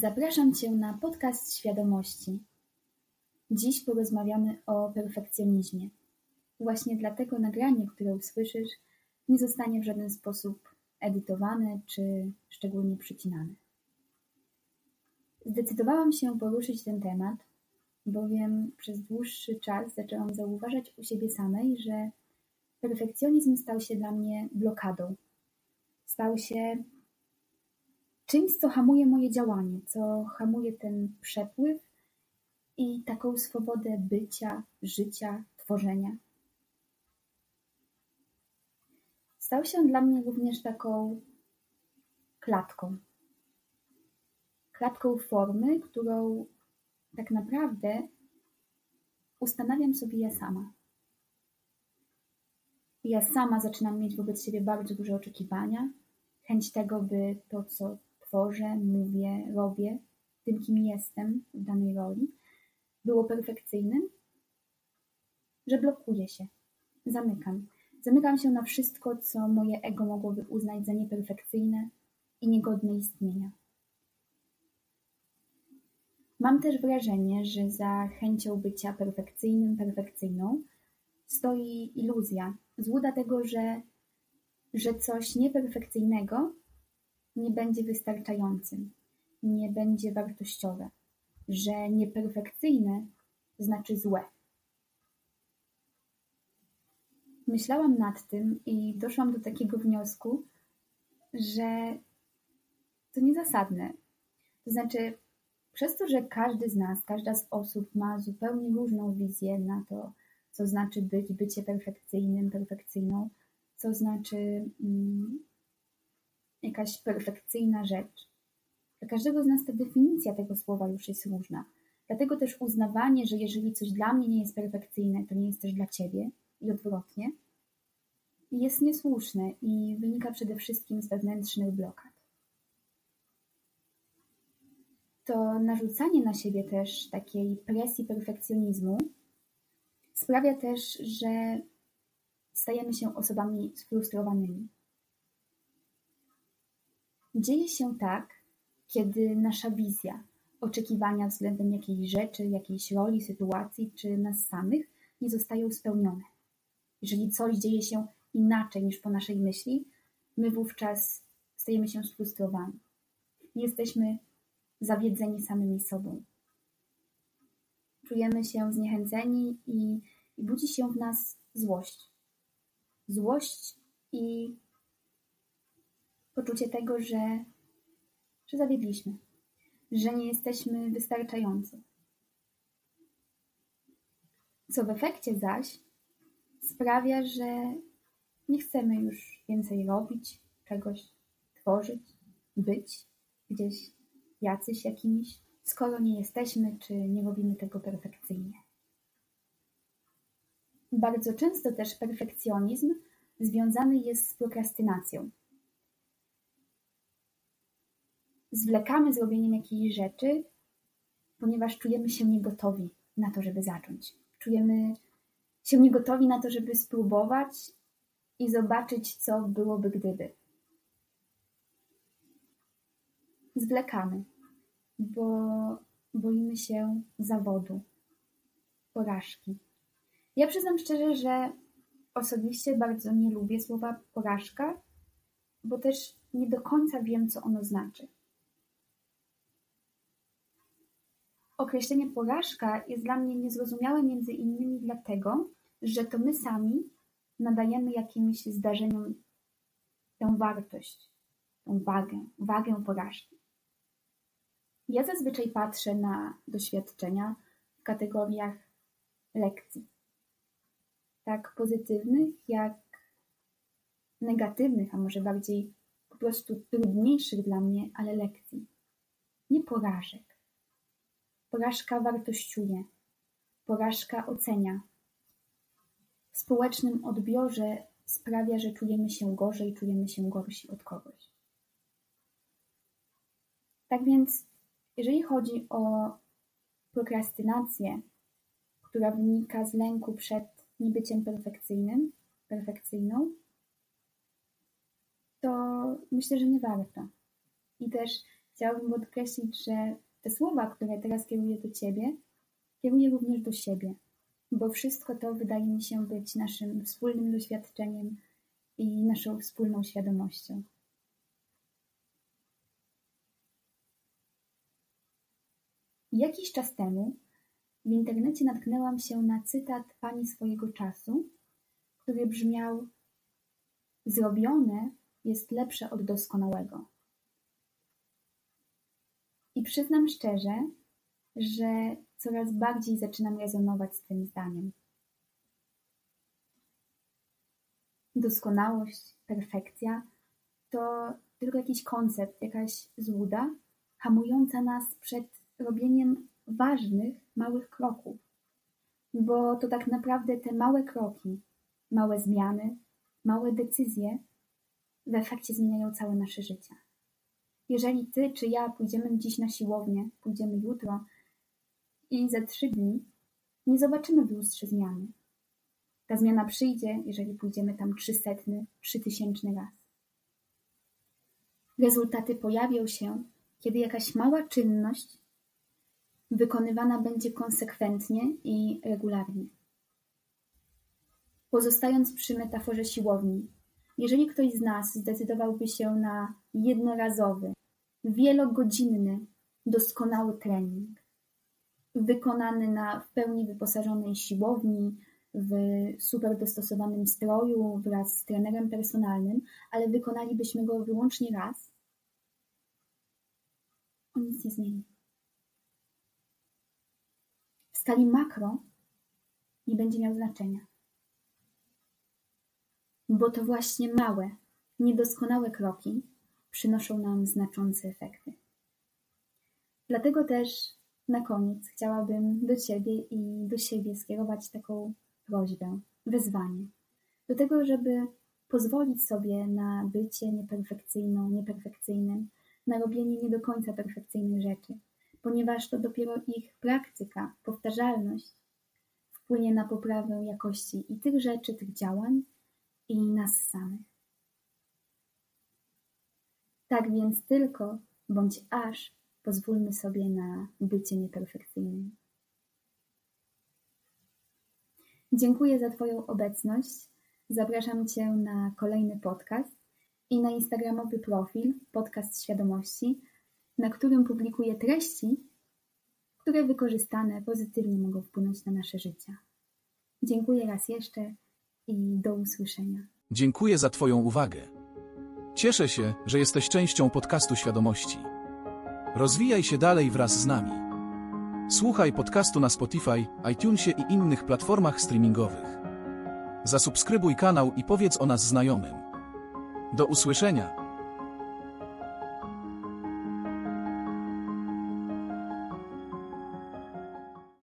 Zapraszam Cię na podcast Świadomości. Dziś porozmawiamy o perfekcjonizmie. Właśnie dlatego nagranie, które usłyszysz, nie zostanie w żaden sposób edytowane czy szczególnie przycinane. Zdecydowałam się poruszyć ten temat, bowiem przez dłuższy czas zaczęłam zauważać u siebie samej, że perfekcjonizm stał się dla mnie blokadą. Stał się czymś, co hamuje moje działanie, co hamuje ten przepływ i taką swobodę bycia, życia, tworzenia. Stał się dla mnie również taką klatką. Klatką formy, którą tak naprawdę ustanawiam sobie ja sama. Ja sama zaczynam mieć wobec siebie bardzo duże oczekiwania, chęć tego, by to, co tworzę, mówię, robię, tym, kim jestem w danej roli, było perfekcyjnym, że blokuję się, zamykam. Zamykam się na wszystko, co moje ego mogłoby uznać za nieperfekcyjne i niegodne istnienia. Mam też wrażenie, że za chęcią bycia perfekcyjnym, perfekcyjną stoi iluzja, złuda tego, że, że coś nieperfekcyjnego nie będzie wystarczającym, nie będzie wartościowe, że nieperfekcyjne znaczy złe. Myślałam nad tym i doszłam do takiego wniosku, że to niezasadne. To znaczy, przez to, że każdy z nas, każda z osób ma zupełnie różną wizję na to, co znaczy być, bycie perfekcyjnym, perfekcyjną, co znaczy mm, jakaś perfekcyjna rzecz. Dla każdego z nas ta definicja tego słowa już jest różna. Dlatego też uznawanie, że jeżeli coś dla mnie nie jest perfekcyjne, to nie jest też dla ciebie i odwrotnie, jest niesłuszne i wynika przede wszystkim z wewnętrznych blokad. To narzucanie na siebie też takiej presji perfekcjonizmu sprawia też, że stajemy się osobami sfrustrowanymi. Dzieje się tak, kiedy nasza wizja, oczekiwania względem jakiejś rzeczy, jakiejś roli, sytuacji czy nas samych nie zostają spełnione. Jeżeli coś dzieje się inaczej niż po naszej myśli, my wówczas stajemy się sfrustrowani. Jesteśmy zawiedzeni samymi sobą. Czujemy się zniechęceni i, i budzi się w nas złość. Złość i poczucie tego, że, że zawiedliśmy, że nie jesteśmy wystarczający. Co w efekcie zaś sprawia, że nie chcemy już więcej robić, czegoś tworzyć, być gdzieś jacyś jakimiś, skoro nie jesteśmy czy nie robimy tego perfekcyjnie. Bardzo często też perfekcjonizm związany jest z prokrastynacją. Zwlekamy zrobieniem jakiejś rzeczy, ponieważ czujemy się niegotowi na to, żeby zacząć. Czujemy się niegotowi na to, żeby spróbować i zobaczyć, co byłoby gdyby. Zwlekamy, bo boimy się zawodu, porażki. Ja przyznam szczerze, że osobiście bardzo nie lubię słowa porażka, bo też nie do końca wiem, co ono znaczy. Określenie porażka jest dla mnie niezrozumiałe między innymi dlatego, że to my sami nadajemy jakimś zdarzeniom tę wartość, tę wagę, wagę porażki. Ja zazwyczaj patrzę na doświadczenia w kategoriach lekcji. Tak pozytywnych, jak negatywnych, a może bardziej po prostu trudniejszych dla mnie, ale lekcji. Nie porażek. Porażka wartościuje, porażka ocenia. W społecznym odbiorze sprawia, że czujemy się gorzej, czujemy się gorsi od kogoś. Tak więc, jeżeli chodzi o prokrastynację, która wynika z lęku przed niebyciem perfekcyjnym, perfekcyjną, to myślę, że nie warto. I też chciałabym podkreślić, że te słowa, które teraz kieruję do Ciebie, kieruję również do siebie, bo wszystko to wydaje mi się być naszym wspólnym doświadczeniem i naszą wspólną świadomością. Jakiś czas temu w internecie natknęłam się na cytat pani swojego czasu, który brzmiał: Zrobione jest lepsze od doskonałego. Przyznam szczerze, że coraz bardziej zaczynam rezonować z tym zdaniem. Doskonałość, perfekcja to tylko jakiś koncept, jakaś złuda, hamująca nas przed robieniem ważnych, małych kroków. Bo to tak naprawdę te małe kroki, małe zmiany, małe decyzje w efekcie zmieniają całe nasze życie. Jeżeli ty czy ja pójdziemy dziś na siłownię, pójdziemy jutro i za trzy dni nie zobaczymy w lustrze zmiany. Ta zmiana przyjdzie, jeżeli pójdziemy tam trzysetny, trzytysięczny raz. Rezultaty pojawią się, kiedy jakaś mała czynność wykonywana będzie konsekwentnie i regularnie. Pozostając przy metaforze siłowni, jeżeli ktoś z nas zdecydowałby się na jednorazowy, wielogodzinny, doskonały trening, wykonany na w pełni wyposażonej siłowni, w super dostosowanym stroju wraz z trenerem personalnym, ale wykonalibyśmy go wyłącznie raz, on nic nie zmieni skali makro nie będzie miał znaczenia. Bo to właśnie małe, niedoskonałe kroki przynoszą nam znaczące efekty. Dlatego też na koniec chciałabym do Ciebie i do siebie skierować taką prośbę, wezwanie. Do tego, żeby pozwolić sobie na bycie nieperfekcyjną, nieperfekcyjnym, na robienie nie do końca perfekcyjnych rzeczy, ponieważ to dopiero ich praktyka, powtarzalność wpłynie na poprawę jakości i tych rzeczy, tych działań, i nas samych. Tak więc tylko bądź aż pozwólmy sobie na bycie nieperfekcyjnym. Dziękuję za Twoją obecność. Zapraszam Cię na kolejny podcast i na instagramowy profil Podcast Świadomości, na którym publikuję treści, które wykorzystane pozytywnie mogą wpłynąć na nasze życie. Dziękuję raz jeszcze i do usłyszenia. Dziękuję za Twoją uwagę. Cieszę się, że jesteś częścią podcastu świadomości. Rozwijaj się dalej wraz z nami. Słuchaj podcastu na Spotify, iTunesie i innych platformach streamingowych. Zasubskrybuj kanał i powiedz o nas znajomym. Do usłyszenia.